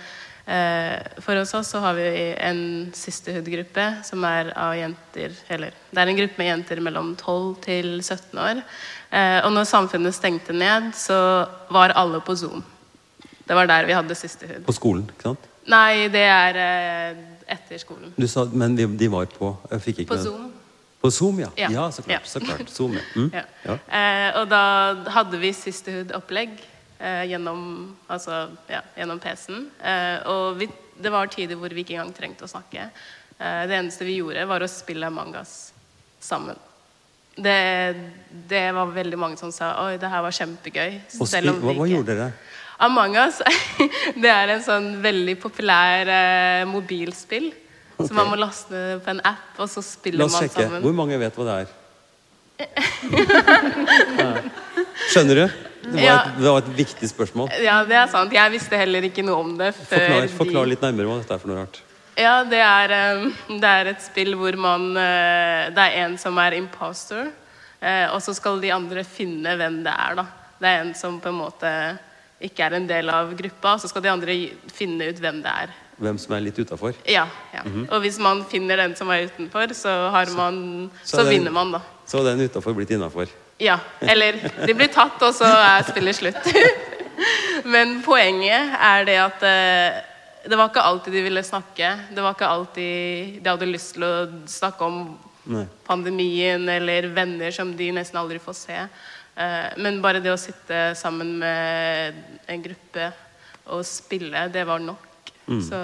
eh, For oss så har vi en sisterhood-gruppe som er av jenter Eller det er en gruppe med jenter mellom 12 til 17 år. Eh, og når samfunnet stengte ned, så var alle på Zoom. Det var der vi hadde sisterhood. På skolen, ikke sant? Nei, det er eh, etter skolen. Du sa, men de, de var på Jeg fikk ikke På med- Zoom. På Zoom, ja. Ja. Ja, så klart. Ja. Så klart. Zoom, ja. Mm. Ja. Eh, og da hadde vi Sisterhood-opplegg gjennom, altså, ja, gjennom PC-en. Eh, og vi, det var tider hvor vi ikke engang trengte å snakke. Eh, det eneste vi gjorde, var å spille mangas sammen. Det, det var veldig mange som sa oi, det her var kjempegøy. Og selv om vi hva, hva gjorde dere? Among us det er en sånn veldig populær eh, mobilspill. Så man må laste ned på en app, og så La spiller oss man sjekke. sammen. Hvor mange vet hva det er? Skjønner du? Det var, Ja. et, det var et viktig spørsmål. Ja, det er sant. Jeg visste heller ikke noe om det før Forklar, forklar litt nærmere hva dette er for noe rart. Ja, det er, eh, det er et spill hvor man eh, Det er en som er imposter, eh, og så skal de andre finne hvem det er, da. Det er en som på en måte ikke er en del av gruppa, så skal de andre finne ut hvem det er. Hvem som er litt utafor. Ja. ja. Og hvis man finner den som er utenfor, så har man så Så, den- vinner man, da. Så den utafor blitt innafor. Ja. Eller de blir tatt, og så er spillet slutt. Men poenget er det at eh, det var ikke alltid de ville snakke. Det var ikke alltid de hadde lyst til å snakke om Nei. pandemien eller venner som de nesten aldri får se. Eh, Men bare det å sitte sammen med en gruppe og spille, det var nok. Så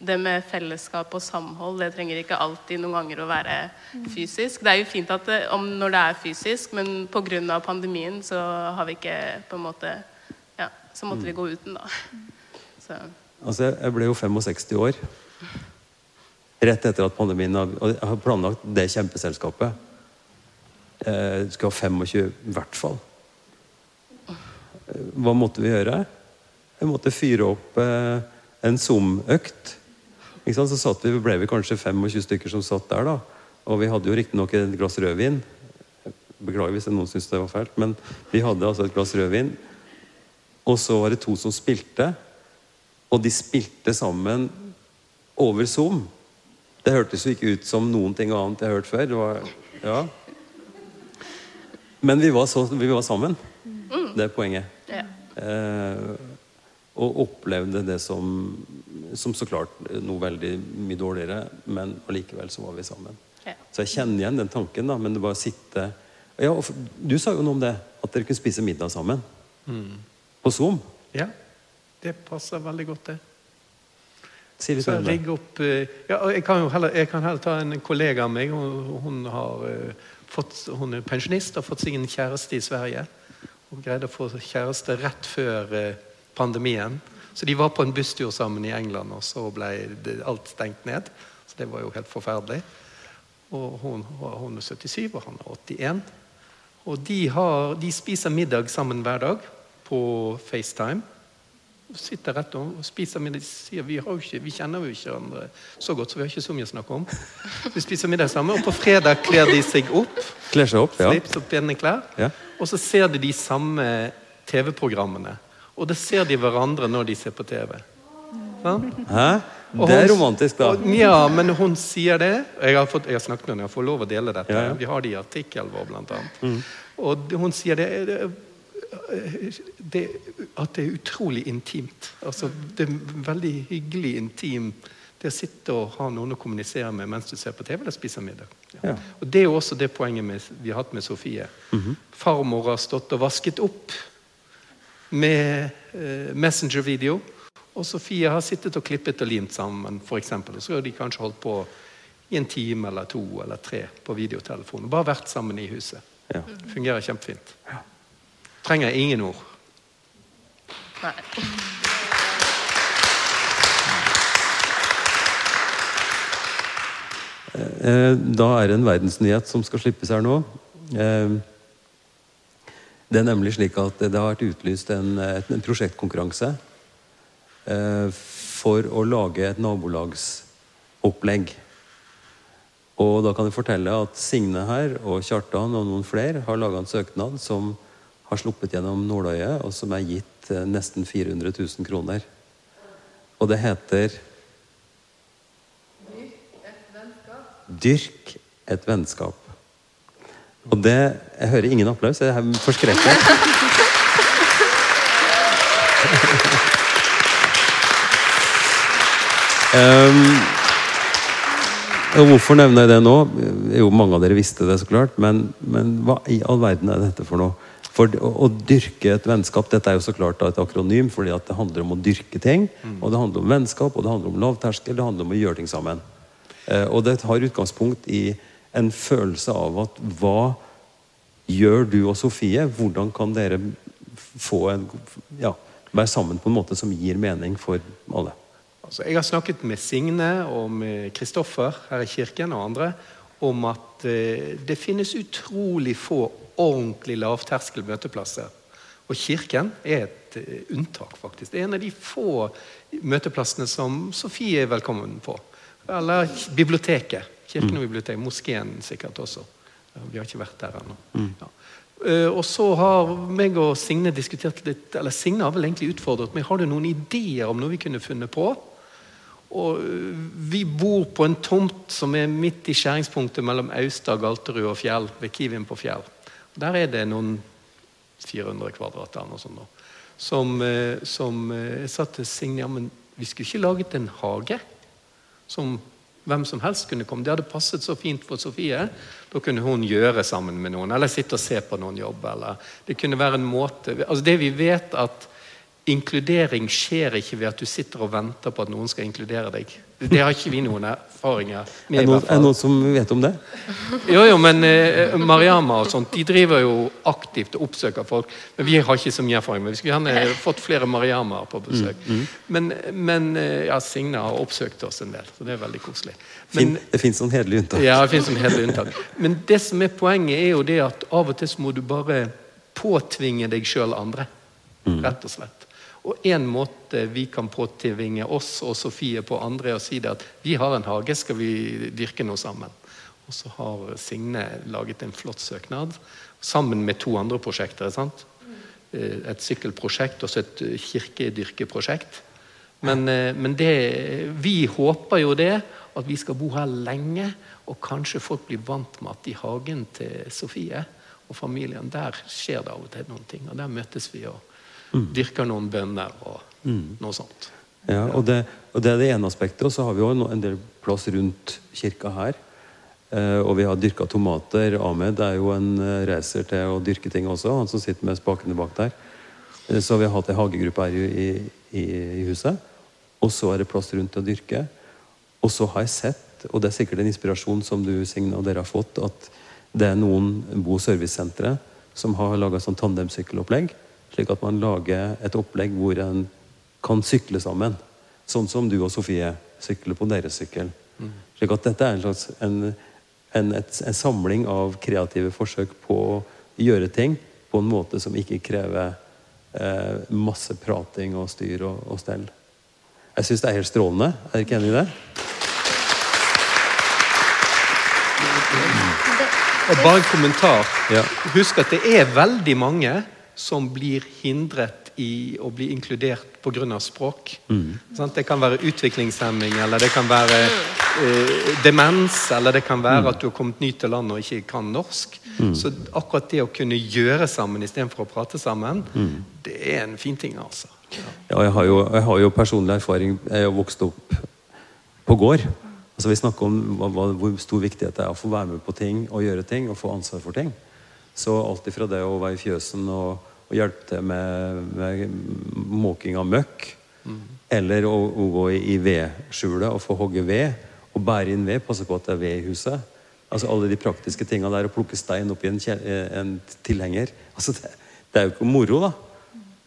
det med fellesskap og samhold, det trenger ikke alltid noen ganger å være fysisk. Det er jo fint at det, om når det er fysisk, men pga. pandemien så har vi ikke på en måte Ja, så måtte vi gå uten, da. Så Altså, jeg- ble jo 65 år. Rett etter at pandemien har- Og jeg har planlagt det kjempeselskapet. Eh, Du skal ha 25, i hvert fall. Eh, Hva måtte vi gjøre? Vi måtte fyre opp eh, en Zoom-økt. Så satt vi, ble vi kanskje 25 stykker som satt der, da. Og vi hadde jo riktignok et glass rødvin. Beklager hvis noen syntes det var fælt, men vi hadde altså et glass rødvin. Og så var det to som spilte. Og de spilte sammen over Zoom. Det hørtes jo ikke ut som noen ting annet jeg har hørt før. Det var, ja. Men vi var, så, vi var sammen. Det er poenget. ja. Eh, og opplevde det som, som så klart noe veldig mye dårligere, men allikevel så var vi sammen. Ja. Så jeg kjenner igjen den tanken, da, men det bare å sitte ja, og Du sa jo noe om det, at dere kunne spise middag sammen. På Zoom. Ja, det passer veldig godt, det. Si litt Så jeg rigger opp eh, ja, jeg, kan jo heller, jeg kan heller ta en kollega av meg. Hun, hun, har, eh, fått, hun er pensjonist og har fått seg en kjæreste i Sverige. Hun greide å få kjæreste rett før eh, pandemien. Så de var på en busstur sammen i England, og så ble alt stengt ned. Så det var jo helt forferdelig. Og hun, hun er 77, og han er 81. Og de, har, de spiser middag sammen hver dag på FaceTime sitter rett og spiser middag. De sier vi, har ikke, vi kjenner jo ikke hverandre så godt, så vi har ikke så mye å snakke om. Vi spiser middag sammen, og på fredag kler de seg opp. Kler seg opp, ja. Slips og pene klær. Ja. Og så ser de de samme TV-programmene. Og det ser de hverandre når de ser på TV. Sånn? Hæ? Det er romantisk, da. Ja, men hun sier det. Jeg har, fått, jeg har snakket med henne, jeg får lov å dele dette. Ja, ja. Vi har det i artikkelen vår, blant annet. Og hun sier det, det, det At det er utrolig intimt. Altså, det er veldig hyggelig intimt. Det å sitte og ha noen å kommunisere med mens du ser på TV eller spiser middag. Ja. Og Det er jo også det poenget med, vi har hatt med Sofie. Farmor har stått og vasket opp med eh, Messenger-video. Og Sofie har sittet og klippet og limt sammen, for eksempel. Og så har de kanskje holdt på i en time eller to eller tre på videotelefonen. Bare vært sammen i huset. Ja. Fungerer kjempefint. Trenger ingen ord. Nei. Eh, Da er det en verdensnyhet som skal slippes her nå. Det er nemlig slik at det har vært utlyst en, en prosjektkonkurranse eh, for å lage et nabolagsopplegg. Og da kan jeg fortelle at Signe her og Kjartan og noen flere har laga en søknad som har sluppet gjennom nåløyet, og som er gitt eh, nesten 400 000 kroner. Og det heter Dyrk et vennskap. Og det Jeg hører ingen applaus. Jeg er forskrekket. um, hvorfor nevner jeg det nå? Jo, mange av dere visste det, så klart. Men, men hva i all verden er dette for noe? For å, å dyrke et vennskap Dette er jo så klart et akronym, fordi det handler om å dyrke ting. Og det handler om vennskap, og det handler om lavterskel, det handler om å gjøre ting sammen. Uh, og det har utgangspunkt i en følelse av at hva gjør du og Sofie? Hvordan kan dere en, ja, være sammen på en måte som gir mening for alle? Altså, jeg har snakket med Signe og med Kristoffer her i kirken og andre om at eh, det finnes utrolig få ordentlig lavterskel møteplasser. Og kirken er et eh, unntak, faktisk. Det er en av de få møteplassene som Sofie er velkommen på. Eller biblioteket. Kirken og biblioteket. Moskeen sikkert også. Vi har ikke vært der ennå. Ja. Eh, og så har meg og Signe diskutert litt Eller Signe har vel egentlig utfordret meg. Har du noen ideer om noe vi kunne funnet på? Og eh, Vi bor på en tomt som er midt i skjæringspunktet mellom Austad, Galterud og Fjell. ved Kivin på Fjell. Der er det noen 400 kvadrat eller noe sånt. da. Som, eh, som jeg sa til Signe ja, men vi skulle ikke laget en hage som hvem som helst kunne komme. Det hadde passet så fint for Sofie. Da kunne hun gjøre sammen med noen, eller sitte og se på noen jobb. Eller det kunne være en måte altså Det vi vet, at inkludering skjer ikke ved at du sitter og venter på at noen skal inkludere deg. Det har ikke vi noen erfaringer med. Er det noen, er noen som vet om det? Jo, jo, men eh, Mariama og sånt, de driver jo aktivt og oppsøker folk. Men vi har ikke så mye erfaring. Men vi skulle gjerne fått flere Mariamaer på besøk. Men, men eh, ja, Signe har oppsøkt oss en del, så det er veldig koselig. Men, Fin, det fins noen hederlige unntak. ja, det finnes hederlige unntak. Men det som er poenget, er jo det at av og til så må du bare påtvinge deg sjøl andre. Rett og slett. Og en måte vi kan påtvinge oss og Sofie på andre, er å si det at vi har en hage, skal vi dyrke noe sammen? Og så har Signe laget en flott søknad sammen med to andre prosjekter. sant? Eh, Et sykkelprosjekt og et eh, kirkedyrkeprosjekt. Men, eh, men det, vi håper jo det, at vi skal bo her lenge, og kanskje folk blir vant med at i hagen til Sofie og familien, der skjer det av og til noen ting. Og der møtes vi og dyrker noen bønner og noe sånt. Ja, og det, og det er det ene aspektet. Og så har vi jo en del plass rundt kirka her. Eh, og vi har dyrka tomater. Ahmed er jo en eh, racer til å dyrke ting også, han som sitter med spakene bak der. Eh, så vi har hatt ei hagegruppe her i, i, i huset. Og så er det plass rundt til å dyrke. Og så har jeg sett, og det er sikkert en inspirasjon som du Signe, og dere har fått, at det er noen bo- og servicesentre som har laga sånn tandemsykkelopplegg. Slik at man lager et opplegg hvor en kan sykle sammen. Sånn som du og Sofie sykler på deres sykkel. Slik at dette er en slags en, en, et, en samling av kreative forsøk på å gjøre ting på en måte som ikke krever eh, masse prating og styr og, og stell. Jeg syns det er helt strålende. Er dere ikke enig i det? Og bare en kommentar. Ja. Husk at det er veldig mange som blir hindret i å bli inkludert pga. språk. Sant? Det kan være utviklingshemming, eller det kan være eh, demens, eller det kan være at du har kommet ny til landet og ikke kan norsk. Så akkurat det å kunne gjøre sammen istedenfor å prate sammen, det er en fin ting, altså. Ja, jeg har, jo, jeg har jo personlig erfaring. Jeg har vokst opp på gård. Altså Vi snakker om hva, hva, hvor stor viktighet det er å få være med på ting og gjøre ting og få ansvar for ting. Så alt ifra det å være i fjøsen og, og hjelpe til med, med måking av møkk, eller å, å gå i, i vedskjulet og få hogge ved og bære inn ved, passe på at det er ved i huset. Altså Alle de praktiske tinga der, å plukke stein oppi en, en tilhenger. Altså det, det er jo ikke moro, da.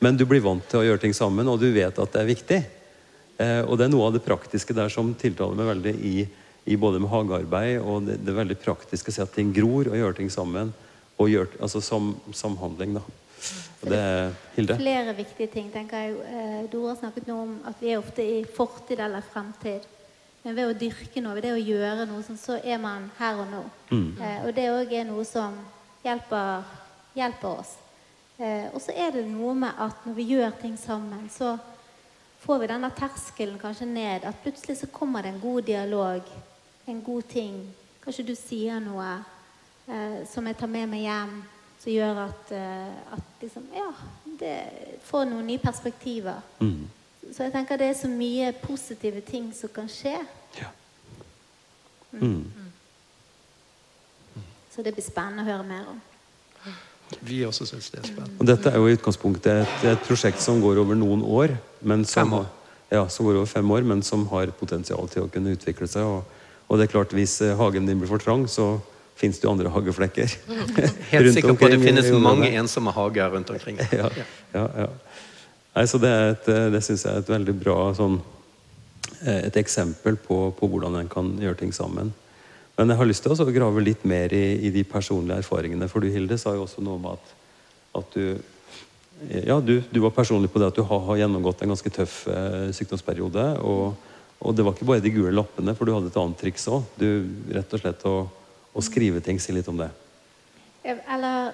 Men du blir vant til å gjøre ting sammen, og du vet at det er viktig. Eh, og det er noe av det praktiske der som tiltaler meg veldig i, i både med hagearbeid og det, det veldig praktiske å se at ting gror, og gjøre ting sammen. Og gjør, altså som, samhandling, da. Det er Hilde. Flere viktige ting. tenker jeg. Eh, Dora snakket nå om at vi er ofte i fortid eller fremtid. Men ved å dyrke noe, ved det å gjøre noe, sånn, så er man her og nå. Eh, og det òg er noe som hjelper, hjelper oss. Eh, og så er det noe med at når vi gjør ting sammen, så får vi denne terskelen kanskje ned. At plutselig så kommer det en god dialog, en god ting. Kanskje du sier noe eh, som jeg tar med meg hjem, som gjør at, eh, at liksom, ja, det får noen nye perspektiver. Mm. Så jeg tenker det er så mye positive ting som kan skje. Ja. Mm. Så det blir spennende å høre mer om. Vi også syns det er spennende. Og dette er jo i utgangspunktet et, et prosjekt som går over noen år. Men som, Fem år. Ja, som går over fem år, men som har potensial til å kunne utvikle seg. Og, og det er klart, hvis eh, hagen din blir for trang, så fins det jo andre hageflekker. Helt sikker på at det finnes mange ensomme hager rundt omkring. ja, ja, ja. Nei, så det, et, eh, det syns jeg er et veldig bra sånn, eh, et eksempel på, på hvordan en kan gjøre ting sammen. Men jeg har lyst til å grave litt mer i, i de personlige erfaringene. For du, Hilde, sa jo også noe om at, at du ja, du, du var personlig på det at du har, har gjennomgått en ganske tøff eh, sykdomsperiode. Og, og det var ikke bare de gule lappene, for du hadde et annet triks òg. Rett og slett å, å skrive ting. Si litt om det. Eller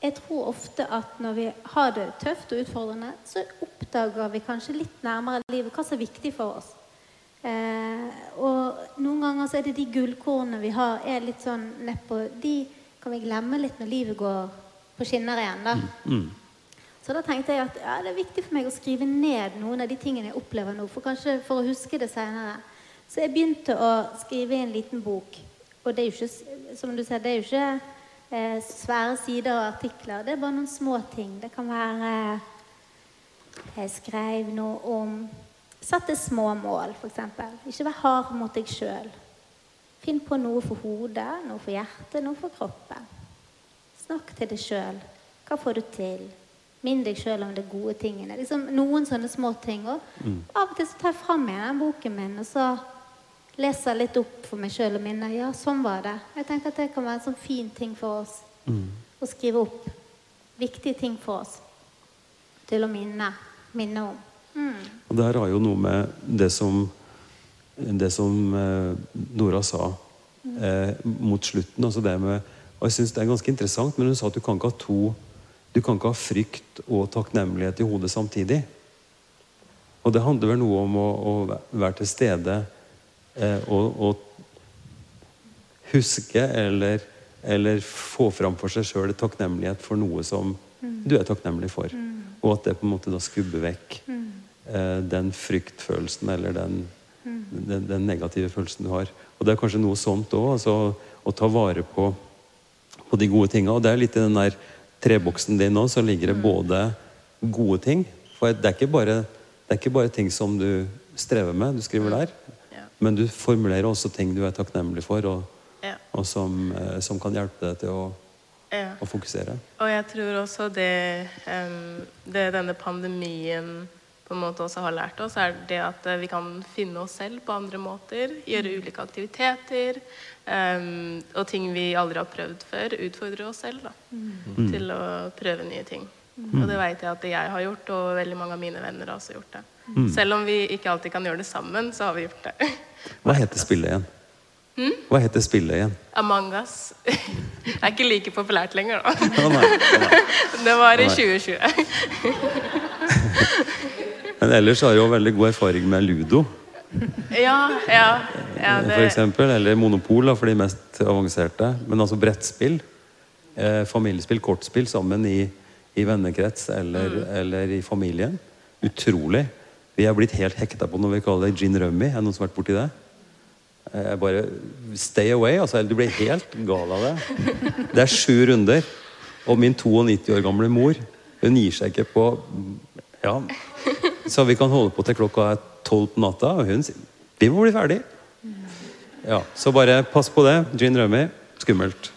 jeg tror ofte at når vi har det tøft og utfordrende, så oppdager vi kanskje litt nærmere livet hva som er viktig for oss. Eh, og noen ganger så er det de gullkornene vi har, er litt sånn nedpå De kan vi glemme litt når livet går på skinner igjen, da. Mm. Så da tenkte jeg at ja, det er viktig for meg å skrive ned noen av de tingene jeg opplever nå, for kanskje for å huske det senere. Så jeg begynte å skrive i en liten bok. Og det er jo ikke, som du sier, det er jo ikke eh, svære sider og artikler. Det er bare noen små ting. Det kan være Jeg skrev noe om Satte små mål, f.eks. Ikke vær hard mot deg sjøl. Finn på noe for hodet, noe for hjertet, noe for kroppen. Snakk til deg sjøl. Hva får du til? Minn deg sjøl om de gode tingene. Liksom Noen sånne små ting. Og av og til så tar jeg fram igjen den boken min, og så leser litt opp for meg sjøl og minner. Ja, sånn var det. Jeg tenker at det kan være en sånn fin ting for oss å skrive opp. Viktige ting for oss til å minne, minne om. Og det her har jo noe med det som, det som eh, Nora sa eh, mot slutten. Altså det med, og jeg synes det er ganske interessant, men hun sa at du kan ikke ha to Du kan ikke ha frykt og takknemlighet i hodet samtidig. Og det handler vel noe om å, å være til stede og, og huske eller, eller få fram for seg sjøl takknemlighet for noe som du er takknemlig for. Og at det på en måte da skubber vekk eh, den fryktfølelsen eller den, den, den negative følelsen du har. Og det er kanskje noe sånt òg, altså å ta vare på, på de gode tinga. Og det er litt i den der treboksen din nå, så ligger det både gode ting For det er ikke bare, det er ikke bare ting som du strever med, du skriver der. Men du formulerer også ting du er takknemlig for, og, Ja. og som, eh, som kan hjelpe deg til å, Ja. å fokusere. Og jeg tror også det, um, det denne pandemien på en måte også har lært oss, er det at eh, vi kan finne oss selv på andre måter. Gjøre ulike aktiviteter. Um, og ting vi aldri har prøvd før. Utfordre oss selv da, til å prøve nye ting. Og det vet jeg at jeg har gjort, og veldig mange av mine venner har også gjort det. Selv om vi ikke alltid kan gjøre det sammen, så har vi gjort det. Hva heter spillet igjen? Hva heter spillet igjen? Among us er ikke like populært lenger, da. Oh, nei, Oh, nei. Det var i oh, 2020. Men ellers har jeg jo veldig god erfaring med ludo, Ja, ja. ja for eksempel. Eller monopol da, for de mest avanserte. Men altså brettspill, eh, familiespill, kortspill sammen i, i vennekrets eller, eller i familien. Utrolig. Vi er blitt helt hekta på noe vi kaller gin rummy. Er det noen som har vært borti det? Jeg bare stay away. altså, Du blir helt gal av det. Det er sju runder. Og min 92 år gamle mor hun gir seg ikke på Ja. Så vi kan holde på til klokka er tolv på natta, og hun sier vi må bli ferdig. Ja, Så bare pass på det. Gin rummy, skummelt.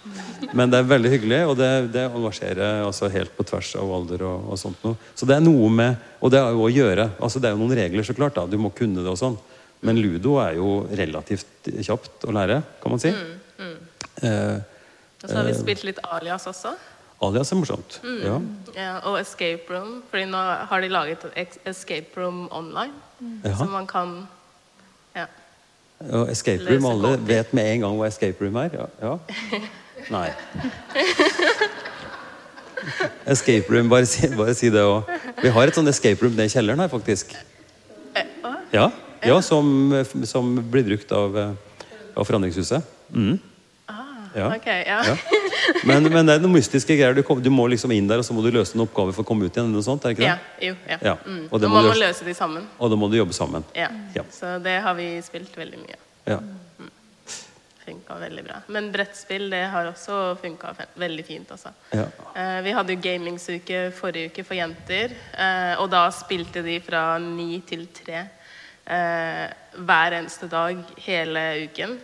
Men det er veldig hyggelig, og det, det engasjerer altså helt på tvers av alder. og, og sånt noe. Så det er noe med Og det er jo å gjøre. altså Det er jo noen regler, så klart. da, Du må kunne det og sånn. Men ludo er jo relativt kjapt å lære, kan man si. Eh, og så har vi spilt litt alias også. Alias er morsomt. Ja. Ja, og escape room, fordi nå har de laget escape room online. Så man kan Ja. Og escape room, alle vet med en gang hva escape room er? Ja. ja. Nei. Escape room, bare si, bare si det òg. Vi har et sånt escape room nede i kjelleren her, faktisk. Eh. Ja, ja som, som blir brukt av, eh, av Forandringshuset. Mm. Ja. Ok, ja. Ja. Men, men det er noen mystiske greier. Du, kom, du må liksom inn der, og så må du løse en oppgave for å komme ut igjen. Eller Noe sånt, er det ikke Ja, det? jo, ja. Ja, Mm. og det må, må du løse de sammen. Og da må du jobbe sammen. Ja. Ja. Så det har vi spilt veldig mye. Ja. Funka veldig bra. Men brettspill det har også funka veldig fint. Altså. Ja. Eh, vi hadde jo gamingsuke forrige uke for jenter, eh, og da spilte de fra ni til tre eh, hver eneste dag hele uken.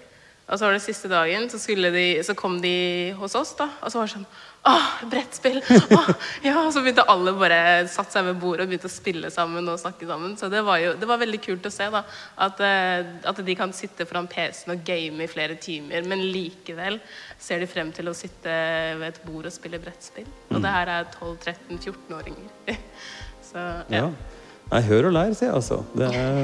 Og så var det siste dagen, så, de, så kom de hos oss, da, og så var det sånn Åh, brettspill! Åh, ja, og så begynte alle bare satt seg ved bordet og begynte å spille sammen og snakke sammen. Så det var jo det var veldig kult å se da, at, eh, at de kan sitte foran PC-en og game i flere timer, men likevel ser de frem til å sitte ved et bord og spille brettspill. Og det her er 12-13-14-åringer. Så ja. ja. Nei, hør og lær, sier jeg altså. Det er,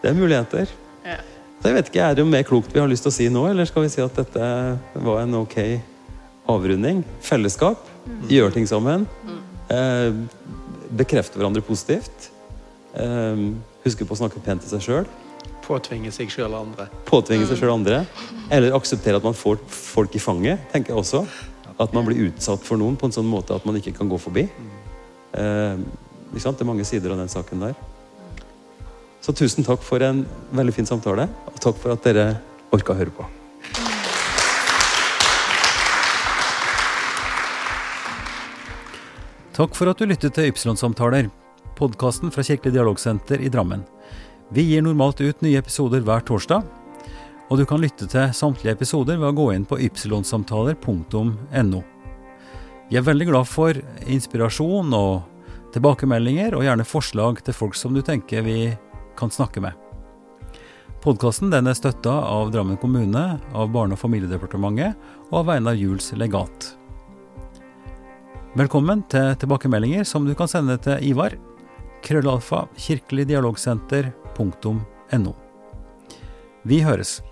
det er muligheter. ja. Så jeg vet ikke, Er det jo mer klokt vi har lyst til å si nå, eller skal vi si at dette var en ok avrunding? Fellesskap. Gjøre ting sammen. Eh, bekrefte hverandre positivt. Eh, huske på å snakke pent til seg sjøl. Påtvinge seg sjøl andre. Påtvinge seg sjøl andre. Eller akseptere at man får folk i fanget, tenker jeg også. At man blir utsatt for noen på en sånn måte at man ikke kan gå forbi. Eh, ikke sant? Det er mange sider av den saken der. Så tusen takk for en veldig fin samtale, og takk for at dere orka å høre på. Takk for at du lyttet til Ypsilon-samtaler, podkasten fra Kirkelig dialogsenter i Drammen. Vi gir normalt ut nye episoder hver torsdag, og du kan lytte til samtlige episoder ved å gå inn på ypsilonsamtaler.no. Vi er veldig glad for inspirasjon og tilbakemeldinger, og gjerne forslag til folk som du tenker vi kan snakke med. Podkasten er støtta av Drammen kommune, av Barne- og familiedepartementet og av Einar Juels legat. Velkommen til tilbakemeldinger som du kan sende til Ivar. Krøllalfa kirkeligdialogsenter.no. Vi høres.